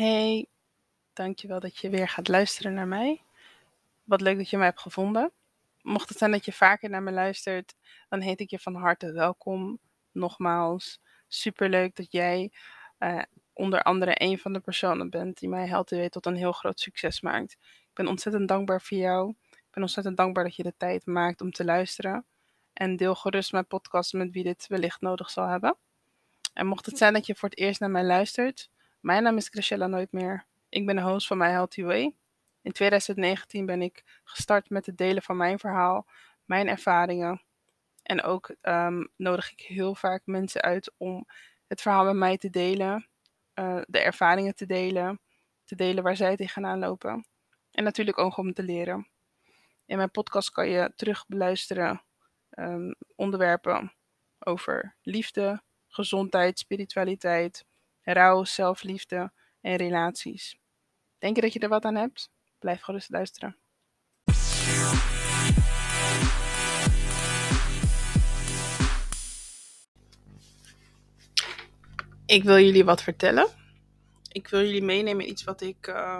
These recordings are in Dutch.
Hey, dankjewel dat je weer gaat luisteren naar mij. Wat leuk dat je mij hebt gevonden. Mocht het zijn dat je vaker naar me luistert, dan heet ik je van harte welkom. Nogmaals, superleuk dat jij uh, onder andere een van de personen bent die mij helpt weer tot een heel groot succes maakt. Ik ben ontzettend dankbaar voor jou. Ik ben ontzettend dankbaar dat je de tijd maakt om te luisteren. En deel gerust mijn podcast met wie dit wellicht nodig zal hebben. En mocht het zijn dat je voor het eerst naar mij luistert, mijn naam is Chrisella Nooit meer. Ik ben de host van My Healthy Way. In 2019 ben ik gestart met het delen van mijn verhaal, mijn ervaringen. En ook um, nodig ik heel vaak mensen uit om het verhaal met mij te delen, uh, de ervaringen te delen, te delen waar zij tegenaan lopen. En natuurlijk ook om te leren. In mijn podcast kan je terug beluisteren um, onderwerpen over liefde, gezondheid, spiritualiteit, rouw, zelfliefde en relaties. Denk je dat je er wat aan hebt? Blijf gerust luisteren. Ik wil jullie wat vertellen. Ik wil jullie meenemen in iets wat ik uh,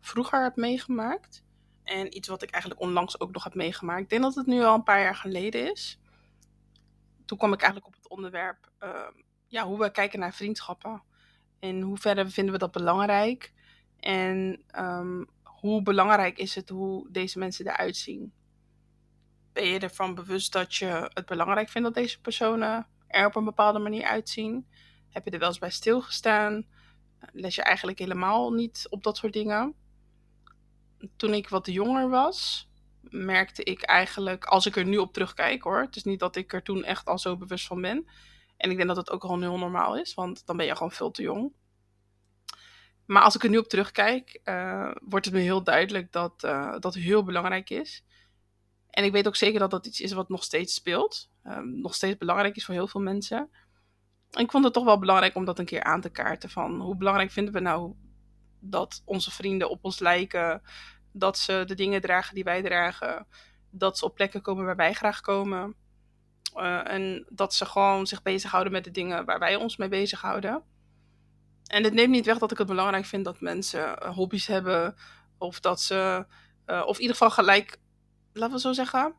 vroeger heb meegemaakt. En iets wat ik eigenlijk onlangs ook nog heb meegemaakt. Ik denk dat het nu al een paar jaar geleden is. Toen kwam ik eigenlijk op het onderwerp uh, ja, hoe we kijken naar vriendschappen. In hoeverre vinden we dat belangrijk? En um, hoe belangrijk is het hoe deze mensen eruit zien? Ben je ervan bewust dat je het belangrijk vindt dat deze personen er op een bepaalde manier uitzien? Heb je er wel eens bij stilgestaan? Les je eigenlijk helemaal niet op dat soort dingen? Toen ik wat jonger was, merkte ik eigenlijk, als ik er nu op terugkijk hoor, het is niet dat ik er toen echt al zo bewust van ben. En ik denk dat het ook gewoon heel normaal is, want dan ben je gewoon veel te jong. Maar als ik er nu op terugkijk, uh, wordt het me heel duidelijk dat uh, dat heel belangrijk is. En ik weet ook zeker dat dat iets is wat nog steeds speelt. Um, nog steeds belangrijk is voor heel veel mensen. En ik vond het toch wel belangrijk om dat een keer aan te kaarten. Van hoe belangrijk vinden we nou dat onze vrienden op ons lijken. Dat ze de dingen dragen die wij dragen. Dat ze op plekken komen waar wij graag komen. Uh, en dat ze gewoon zich bezighouden met de dingen waar wij ons mee bezighouden. En het neemt niet weg dat ik het belangrijk vind dat mensen uh, hobby's hebben. Of dat ze, uh, of in ieder geval gelijk, laten we zo zeggen,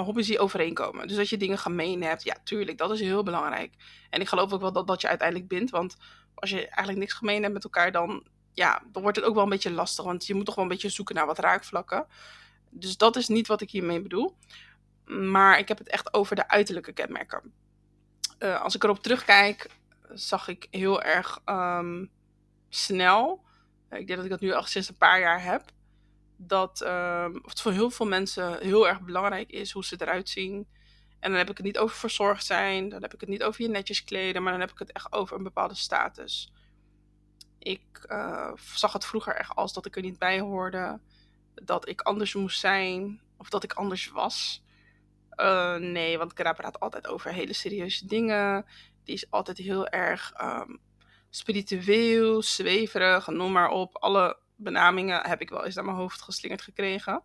hobby's die overeenkomen. Dus dat je dingen gemeen hebt. Ja, tuurlijk, dat is heel belangrijk. En ik geloof ook wel dat dat je uiteindelijk bindt. Want als je eigenlijk niks gemeen hebt met elkaar, dan, ja, dan wordt het ook wel een beetje lastig. Want je moet toch wel een beetje zoeken naar wat raakvlakken. Dus dat is niet wat ik hiermee bedoel. Maar ik heb het echt over de uiterlijke kenmerken. als ik erop terugkijk, zag ik heel erg um, snel. Ik denk dat ik dat nu al sinds een paar jaar heb. Dat um, het voor heel veel mensen heel erg belangrijk is hoe ze eruit zien. En dan heb ik het niet over verzorgd zijn. Dan heb ik het niet over je netjes kleden. Maar dan heb ik het echt over een bepaalde status. Ik uh, zag het vroeger echt als dat ik er niet bij hoorde. Dat ik anders moest zijn. Of dat ik anders was. Uh, nee, want Kara praat altijd over hele serieuze dingen. Die is altijd heel erg um, spiritueel, zweverig, noem maar op. Alle benamingen heb ik wel eens naar mijn hoofd geslingerd gekregen.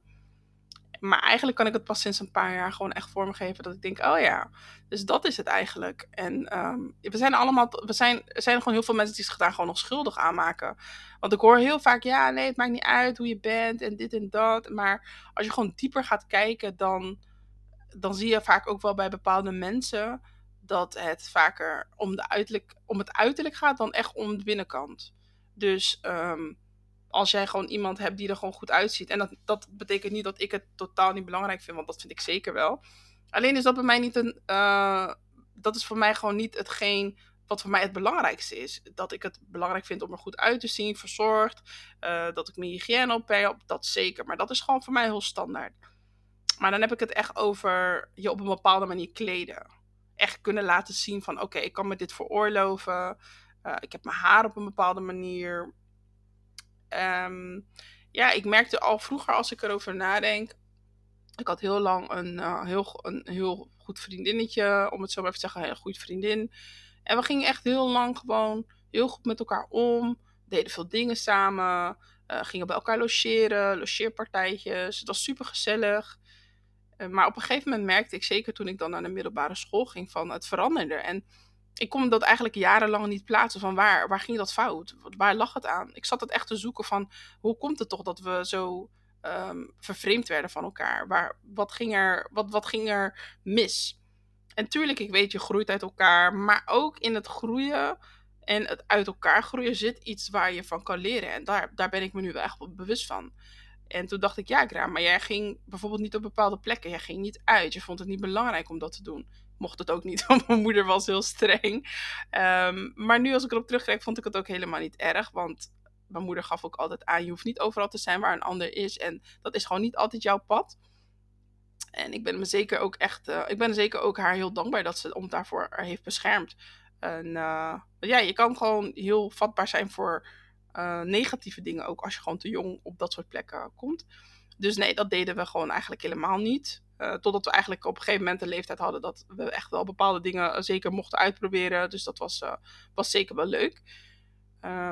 Maar eigenlijk kan ik het pas sinds een paar jaar gewoon echt vormgeven dat ik denk, oh ja, dus dat is het eigenlijk. En um, we zijn allemaal, we zijn, er zijn gewoon heel veel mensen die zich daar gewoon nog schuldig aan maken. Want ik hoor heel vaak, ja, nee, het maakt niet uit hoe je bent en dit en dat. Maar als je gewoon dieper gaat kijken, dan, dan zie je vaak ook wel bij bepaalde mensen dat het vaker om, de uiterlijk, om het uiterlijk gaat dan echt om de binnenkant. Dus um, als jij gewoon iemand hebt die er gewoon goed uitziet. En dat, dat betekent niet dat ik het totaal niet belangrijk vind, want dat vind ik zeker wel. Alleen is dat bij mij niet een. Uh, dat is voor mij gewoon niet hetgeen wat voor mij het belangrijkste is. Dat ik het belangrijk vind om er goed uit te zien, verzorgd. Uh, dat ik mijn hygiëne op heb, dat zeker. Maar dat is gewoon voor mij heel standaard. Maar dan heb ik het echt over je op een bepaalde manier kleden echt kunnen laten zien van oké, ik kan me dit veroorloven. Uh, ik heb mijn haar op een bepaalde manier. Um, ja, ik merkte al vroeger als ik erover nadenk. Ik had heel lang een, uh, heel, een heel goed vriendinnetje, om het zo maar even te zeggen, een heel goed vriendin. En we gingen echt heel lang gewoon heel goed met elkaar om. Deden veel dingen samen. Uh, gingen bij elkaar logeren, logeerpartijtjes. Het was super gezellig. Eh, maar op een gegeven moment merkte ik, zeker toen ik dan naar de middelbare school ging, van het veranderde. En ik kon dat eigenlijk jarenlang niet plaatsen van waar, waar ging dat fout? Waar lag het aan? Ik zat het echt te zoeken van hoe komt het toch dat we zo um, vervreemd werden van elkaar? Waar, wat, ging er, wat, wat ging er mis? En tuurlijk, ik weet, je groeit uit elkaar, maar ook in het groeien en het uit elkaar groeien zit iets waar je van kan leren. En daar, daar ben ik me nu wel echt bewust van. En toen dacht ik, ja, Graham, maar jij ging bijvoorbeeld niet op bepaalde plekken. Jij ging niet uit. Je vond het niet belangrijk om dat te doen. Mocht het ook niet, want mijn moeder was heel streng. Um, maar nu, als ik erop terugkijk, vond ik het ook helemaal niet erg. Want mijn moeder gaf ook altijd aan: je hoeft niet overal te zijn waar een ander is. En dat is gewoon niet altijd jouw pad. En ik ben me zeker ook echt, uh, ik ben zeker ook haar heel dankbaar dat ze ons daarvoor heeft beschermd. En uh, ja, je kan gewoon heel vatbaar zijn voor uh, negatieve dingen ook als je gewoon te jong op dat soort plekken komt. Dus nee, dat deden we gewoon eigenlijk helemaal niet. Uh, totdat we eigenlijk op een gegeven moment de leeftijd hadden dat we echt wel bepaalde dingen zeker mochten uitproberen. Dus dat was, was zeker wel leuk.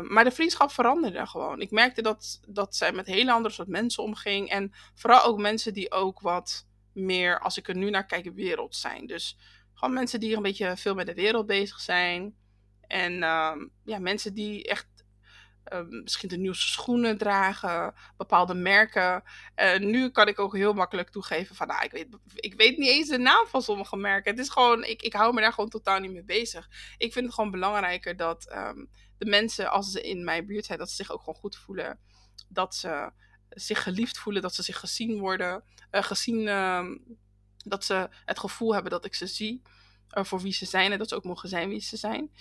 maar de vriendschap veranderde gewoon. Ik merkte dat, dat zij met hele andere soort mensen omging. En vooral ook mensen die ook wat meer, als ik er nu naar kijk, wereld zijn. Dus gewoon mensen die een beetje veel met de wereld bezig zijn. En uh, ja, mensen die echt uh, misschien de nieuwste schoenen dragen, bepaalde merken. Nu kan ik ook heel makkelijk toegeven van, nou, ik weet, ik weet niet eens de naam van sommige merken. Het is gewoon, ik, ik hou me daar gewoon totaal niet mee bezig. Ik vind het gewoon belangrijker dat um, de mensen, als ze in mijn buurt zijn, dat ze zich ook gewoon goed voelen. Dat ze zich geliefd voelen, dat ze zich gezien worden, uh, gezien, uh, dat ze het gevoel hebben dat ik ze zie uh, voor wie ze zijn en dat ze ook mogen zijn wie ze zijn.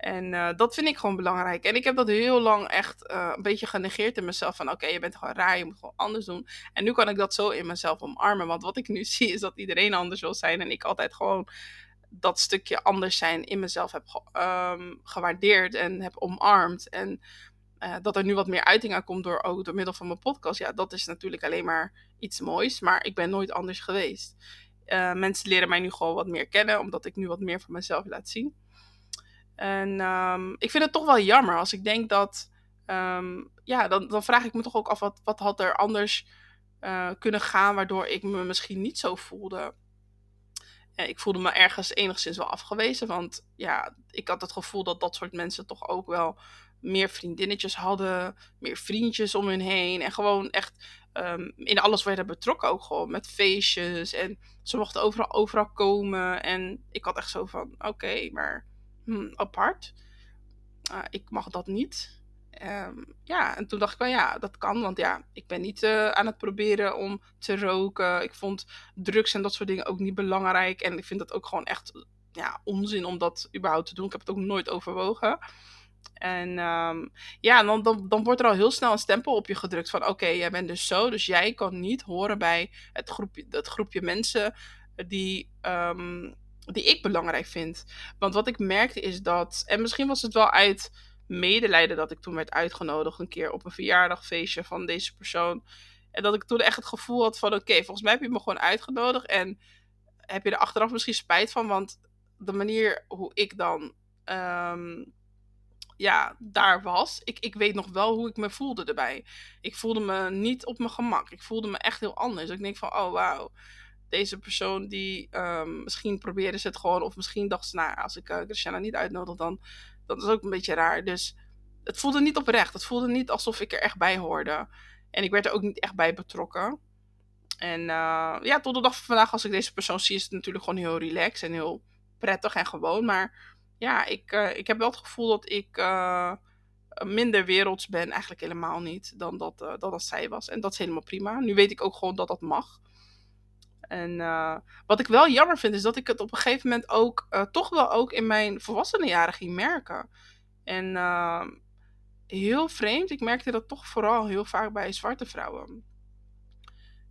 En uh, dat vind ik gewoon belangrijk. En ik heb dat heel lang echt uh, een beetje genegeerd in mezelf. Van oké, je bent gewoon raar, je moet gewoon anders doen. En nu kan ik dat zo in mezelf omarmen. Want wat ik nu zie is dat iedereen anders wil zijn. En ik altijd gewoon dat stukje anders zijn in mezelf heb ge um, gewaardeerd en heb omarmd. En uh, dat er nu wat meer uiting aan komt door, ook door middel van mijn podcast. Ja, dat is natuurlijk alleen maar iets moois. Maar ik ben nooit anders geweest. Mensen leren mij nu gewoon wat meer kennen, omdat ik nu wat meer van mezelf laat zien. En um, ik vind het toch wel jammer als ik denk dat. Um, ja, dan, dan vraag ik me toch ook af wat, wat had er anders uh, kunnen gaan, waardoor ik me misschien niet zo voelde. Uh, ik voelde me ergens enigszins wel afgewezen, want ja, ik had het gevoel dat dat soort mensen toch ook wel meer vriendinnetjes hadden, meer vriendjes om hun heen. En gewoon echt um, in alles werden betrokken ook gewoon met feestjes. En ze mochten overal, overal komen. En ik had echt zo van, oké, maar hmm, apart. Uh, ik mag dat niet. Um, ja, en toen dacht ik wel, ja, dat kan. Want ja, ik ben niet uh, aan het proberen om te roken. Ik vond drugs en dat soort dingen ook niet belangrijk. En ik vind dat ook gewoon echt ja, onzin om dat überhaupt te doen. Ik heb het ook nooit overwogen. En um, ja, dan, dan, dan wordt er al heel snel een stempel op je gedrukt van oké, jij bent dus zo, dus jij kan niet horen bij het groepje, het groepje mensen die, um, die ik belangrijk vind. Want wat ik merkte is dat, en misschien was het wel uit medelijden dat ik toen werd uitgenodigd een keer op een verjaardagfeestje van deze persoon. En dat ik toen echt het gevoel had van oké, volgens mij heb je me gewoon uitgenodigd en heb je er achteraf misschien spijt van, want de manier hoe ik dan um, ja, daar was. Ik, ik weet nog wel hoe ik me voelde erbij. Ik voelde me niet op mijn gemak. Ik voelde me echt heel anders. Ik denk van, oh wauw. Deze persoon die um, misschien probeerde ze het gewoon. Of misschien dacht ze, nou als ik uh, Christiana niet uitnodig dan. Dat is ook een beetje raar. Dus het voelde niet oprecht. Het voelde niet alsof ik er echt bij hoorde. En ik werd er ook niet echt bij betrokken. En uh, ja, tot de dag van vandaag als ik deze persoon zie is het natuurlijk gewoon heel relaxed en heel prettig en gewoon. Maar ja, ik, uh, ik heb wel het gevoel dat ik minder werelds ben. Eigenlijk helemaal niet dan dat, dat dat zij was. En dat is helemaal prima. Nu weet ik ook gewoon dat dat mag. En wat ik wel jammer vind, is dat ik het op een gegeven moment ook toch wel ook in mijn volwassenenjaren ging merken. En heel vreemd, ik merkte dat toch vooral heel vaak bij zwarte vrouwen.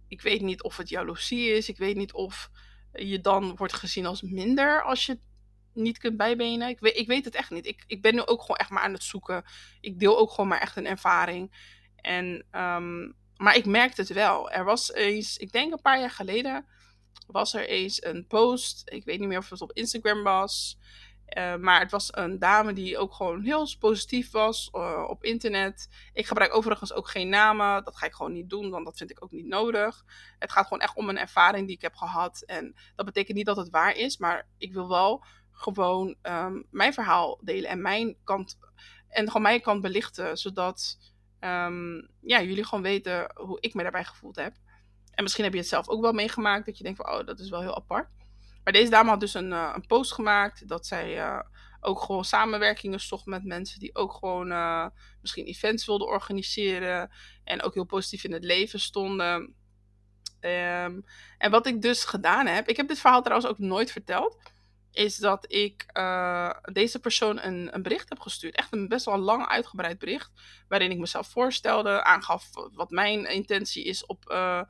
Ik weet niet of het jaloezie is. Ik weet niet of je dan wordt gezien als minder als je niet kunt bijbenen. Ik weet, ik weet het echt niet. Ik, ik ben nu ook gewoon echt maar aan het zoeken. Ik deel ook gewoon maar echt een ervaring. En, um, maar ik merkte het wel. Er was eens, ik denk een paar jaar geleden, was er eens een post. Ik weet niet meer of het op Instagram was. Uh, maar het was een dame die ook gewoon heel positief was uh, op internet. Ik gebruik overigens ook geen namen. Dat ga ik gewoon niet doen, want dat vind ik ook niet nodig. Het gaat gewoon echt om een ervaring die ik heb gehad. En dat betekent niet dat het waar is, maar ik wil wel gewoon ehm, mijn verhaal delen en mijn kant en gewoon mijn kant belichten, zodat ehm, ja, jullie gewoon weten hoe ik me daarbij gevoeld heb. En misschien heb je het zelf ook wel meegemaakt, dat je denkt van, oh, dat is wel heel apart. Maar deze dame had dus een, uh, een post gemaakt dat zij uh, ook gewoon samenwerkingen zocht met mensen die ook gewoon uh, misschien events wilden organiseren en ook heel positief in het leven stonden. Um, en wat ik dus gedaan heb, ik heb dit verhaal trouwens ook nooit verteld is dat ik uh, deze persoon een, een, bericht heb gestuurd. Echt een best wel lang uitgebreid bericht. Waarin ik mezelf voorstelde, aangaf wat mijn intentie is op, uh,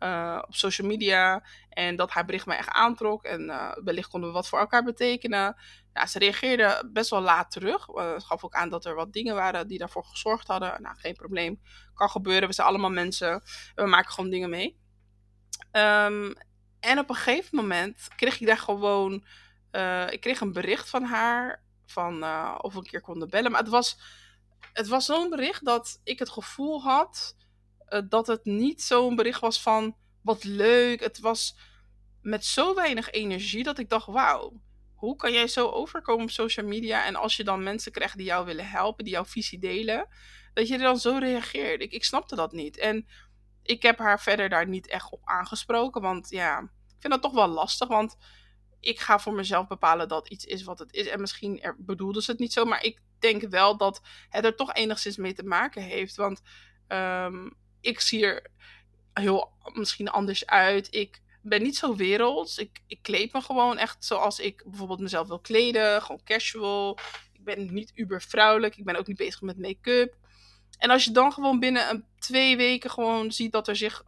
uh, op social media. En dat haar bericht mij echt aantrok. En wellicht konden we wat voor elkaar betekenen. Ja, ze reageerde best wel laat terug. Het gaf ook aan dat er wat dingen waren die daarvoor gezorgd hadden. Nou, geen probleem. Kan gebeuren. We zijn allemaal mensen. We maken gewoon dingen mee. Um, en op een gegeven moment kreeg ik daar gewoon uh, ik kreeg een bericht van haar van uh, of een keer konden bellen. Maar het was, het was zo'n bericht dat ik het gevoel had uh, dat het niet zo'n bericht was van wat leuk. Het was met zo weinig energie dat ik dacht: wauw, hoe kan jij zo overkomen op social media? En als je dan mensen krijgt die jou willen helpen, die jouw visie delen, dat je er dan zo reageert. Ik, ik snapte dat niet. En ik heb haar verder daar niet echt op aangesproken, want ja, ik vind dat toch wel lastig. Want ik ga voor mezelf bepalen dat iets is wat het is. En misschien er, bedoelde ze het niet zo, maar ik denk wel dat het er toch enigszins mee te maken heeft. Want um, ik zie er heel misschien anders uit. Ik ben niet zo werelds. Ik, ik kleed me gewoon echt zoals ik bijvoorbeeld mezelf wil kleden. Gewoon casual. Ik ben niet uber vrouwelijk. Ik ben ook niet bezig met make-up. En als je dan gewoon binnen een twee weken gewoon ziet dat er zich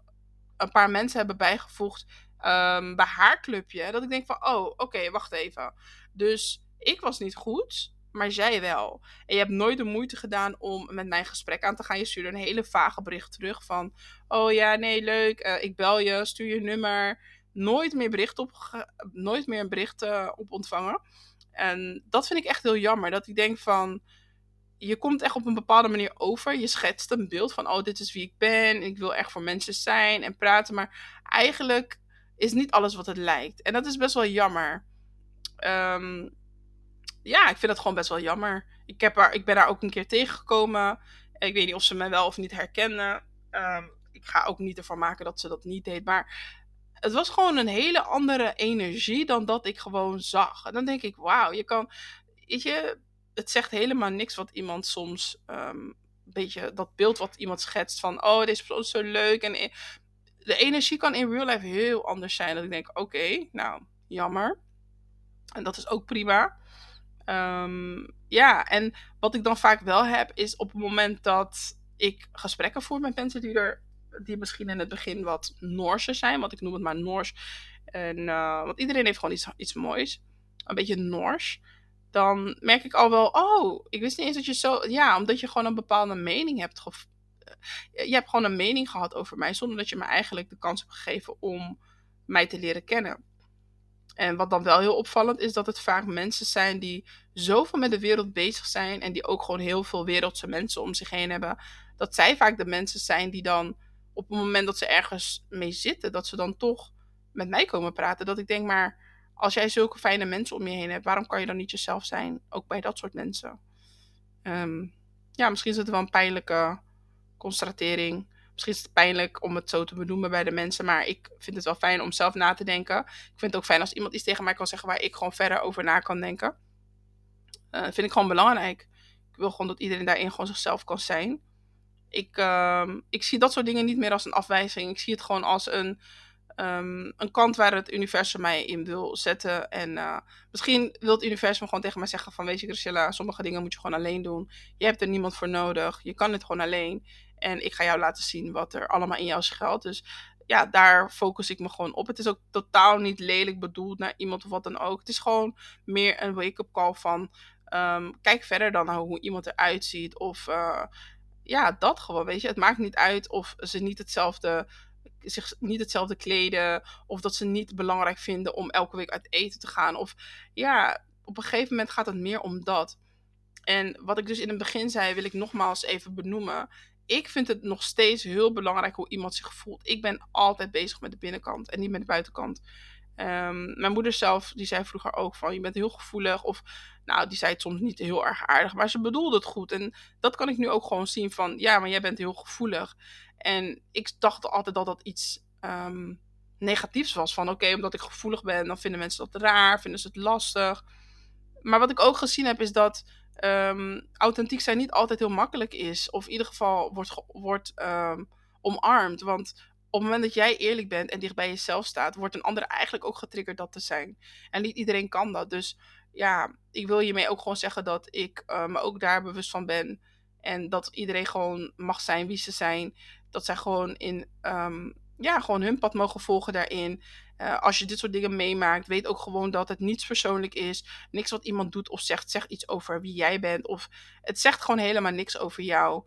een paar mensen hebben bijgevoegd um, bij haar clubje. Dat ik denk van, oh, oké, wacht even. Dus ik was niet goed, maar zij wel. En je hebt nooit de moeite gedaan om met mijn gesprek aan te gaan. Je stuurde een hele vage bericht terug van, oh ja, nee, leuk, uh, ik bel je, stuur je nummer. Nooit meer, bericht op, nooit meer een bericht uh, op ontvangen. En dat vind ik echt heel jammer. Dat ik denk van, je komt echt op een bepaalde manier over. Je schetst een beeld van, oh, dit is wie ik ben. Ik wil echt voor mensen zijn en praten. Maar eigenlijk is niet alles wat het lijkt. En dat is best wel jammer. Um, ja, ik vind het gewoon best wel jammer. Ik, heb haar, ik ben daar ook een keer tegengekomen. Ik weet niet of ze me wel of niet herkende. Um, ik ga ook niet ervan maken dat ze dat niet deed. Maar het was gewoon een hele andere energie dan dat ik gewoon zag. En dan denk ik, wauw, je kan. Weet je, het zegt helemaal niks wat iemand soms. Um, beetje dat beeld wat iemand schetst van. Oh, deze persoon is zo leuk. En de energie kan in real life heel anders zijn. Dat ik denk, oké, nou, jammer. En dat is ook prima. Um, ja, en wat ik dan vaak wel heb, is op het moment dat ik gesprekken voer met mensen die er die misschien in het begin wat Noorse zijn, want ik noem het maar Noors. En, uh, want iedereen heeft gewoon iets, iets moois. Een beetje Noors. Dan merk ik al wel, oh, ik wist niet eens dat je zo. Ja, omdat je gewoon een bepaalde mening hebt je hebt gewoon een mening gehad over mij, zonder dat je me eigenlijk de kans hebt gegeven om mij te leren kennen. En wat dan wel heel opvallend is, dat het vaak mensen zijn die zoveel met de wereld bezig zijn en die ook gewoon heel veel wereldse mensen om zich heen hebben. Dat zij vaak de mensen zijn die dan op het moment dat ze ergens mee zitten, dat ze dan toch met mij komen praten. Dat ik denk, maar als jij zulke fijne mensen om je heen hebt, waarom kan je dan niet jezelf zijn? Ook bij dat soort mensen. Um, ja, misschien is het wel een pijnlijke constatering. Misschien is het pijnlijk om het zo te benoemen bij de mensen, maar ik vind het wel fijn om zelf na te denken. Ik vind het ook fijn als iemand iets tegen mij kan zeggen waar ik gewoon verder over na kan denken. Uh, vind ik gewoon belangrijk. Ik wil gewoon dat iedereen daarin gewoon zichzelf kan zijn. Ik, uh, ik zie dat soort dingen niet meer als een afwijzing. Ik zie het gewoon als een, um, een kant waar het universum mij in wil zetten. En uh, misschien wil het universum gewoon tegen mij zeggen van... weet je Priscilla, sommige dingen moet je gewoon alleen doen. Je hebt er niemand voor nodig. Je kan het gewoon alleen. En ik ga jou laten zien wat er allemaal in jou schuilt. Dus ja, daar focus ik me gewoon op. Het is ook totaal niet lelijk bedoeld naar iemand of wat dan ook. Het is gewoon meer een wake-up call van... Um, kijk verder dan hoe iemand eruit ziet. Of uh, ja, dat gewoon, weet je. Het maakt niet uit of ze niet hetzelfde zich niet hetzelfde kleden. Of dat ze niet belangrijk vinden om elke week uit eten te gaan. Of ja, op een gegeven moment gaat het meer om dat. En wat ik dus in het begin zei, wil ik nogmaals even benoemen ik vind het nog steeds heel belangrijk hoe iemand zich voelt. Ik ben altijd bezig met de binnenkant en niet met de buitenkant. Ehm, mijn moeder zelf, die zei vroeger ook van je bent heel gevoelig. Of nou, die zei het soms niet heel erg aardig, maar ze bedoelde het goed. En dat kan ik nu ook gewoon zien van ja, maar jij bent heel gevoelig. En ik dacht altijd dat dat iets um, negatiefs was. Van oké, omdat ik gevoelig ben, dan vinden mensen dat raar, vinden ze het lastig. Maar wat ik ook gezien heb, is dat um, authentiek zijn niet altijd heel makkelijk is. Of in ieder geval wordt, wordt um, omarmd. Want op het moment dat jij eerlijk bent en dicht bij jezelf staat, wordt een ander eigenlijk ook getriggerd dat te zijn. En niet iedereen kan dat. Dus ja, ik wil hiermee ook gewoon zeggen dat ik uh, me ook daar bewust van ben. En dat iedereen gewoon mag zijn wie ze zijn. Dat zij gewoon in um, ja, gewoon hun pad mogen volgen daarin. Uh, als je dit soort dingen meemaakt, weet ook gewoon dat het niets persoonlijk is. Niks wat iemand doet of zegt, zegt iets over wie jij bent. Of het zegt gewoon helemaal niks over jou.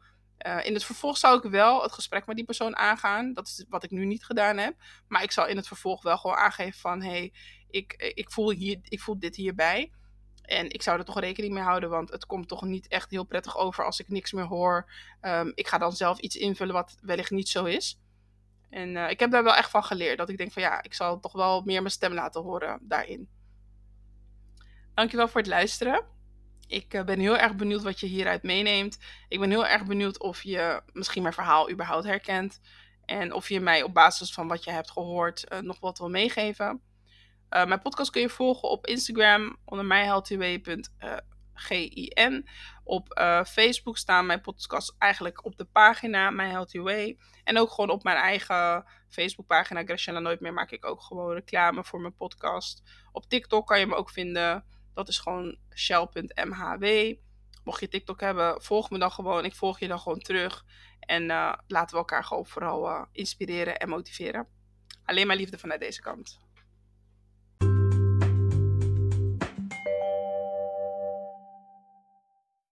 Uh, in het vervolg zou ik wel het gesprek met die persoon aangaan. Dat is wat ik nu niet gedaan heb. Maar ik zal in het vervolg wel gewoon aangeven van... hé, hey, ik, ik, voel hier, ik voel dit hierbij. En ik zou er toch rekening mee houden, want het komt toch niet echt heel prettig over als ik niks meer hoor. Um, ik ga dan zelf iets invullen wat wellicht niet zo is. En uh, ik heb daar wel echt van geleerd. Dat ik denk van ja, ik zal toch wel meer mijn stem laten horen daarin. Dankjewel voor het luisteren. Ik uh, ben heel erg benieuwd wat je hieruit meeneemt. Ik ben heel erg benieuwd of je misschien mijn verhaal überhaupt herkent. En of je mij op basis van wat je hebt gehoord uh, nog wat wil meegeven. mijn podcast kun je volgen op Instagram onder mijheltw.gin. Op Facebook staan mijn podcasts eigenlijk op de pagina My Healthy Way. En ook gewoon op mijn eigen Facebookpagina Graciela Nooit meer maak ik ook gewoon reclame voor mijn podcast. Op TikTok kan je me ook vinden. Dat is gewoon shell.mhw. Mocht je TikTok hebben, volg me dan gewoon. Ik volg je dan gewoon terug. En uh, laten we elkaar gewoon vooral uh, inspireren en motiveren. Alleen maar liefde vanuit deze kant.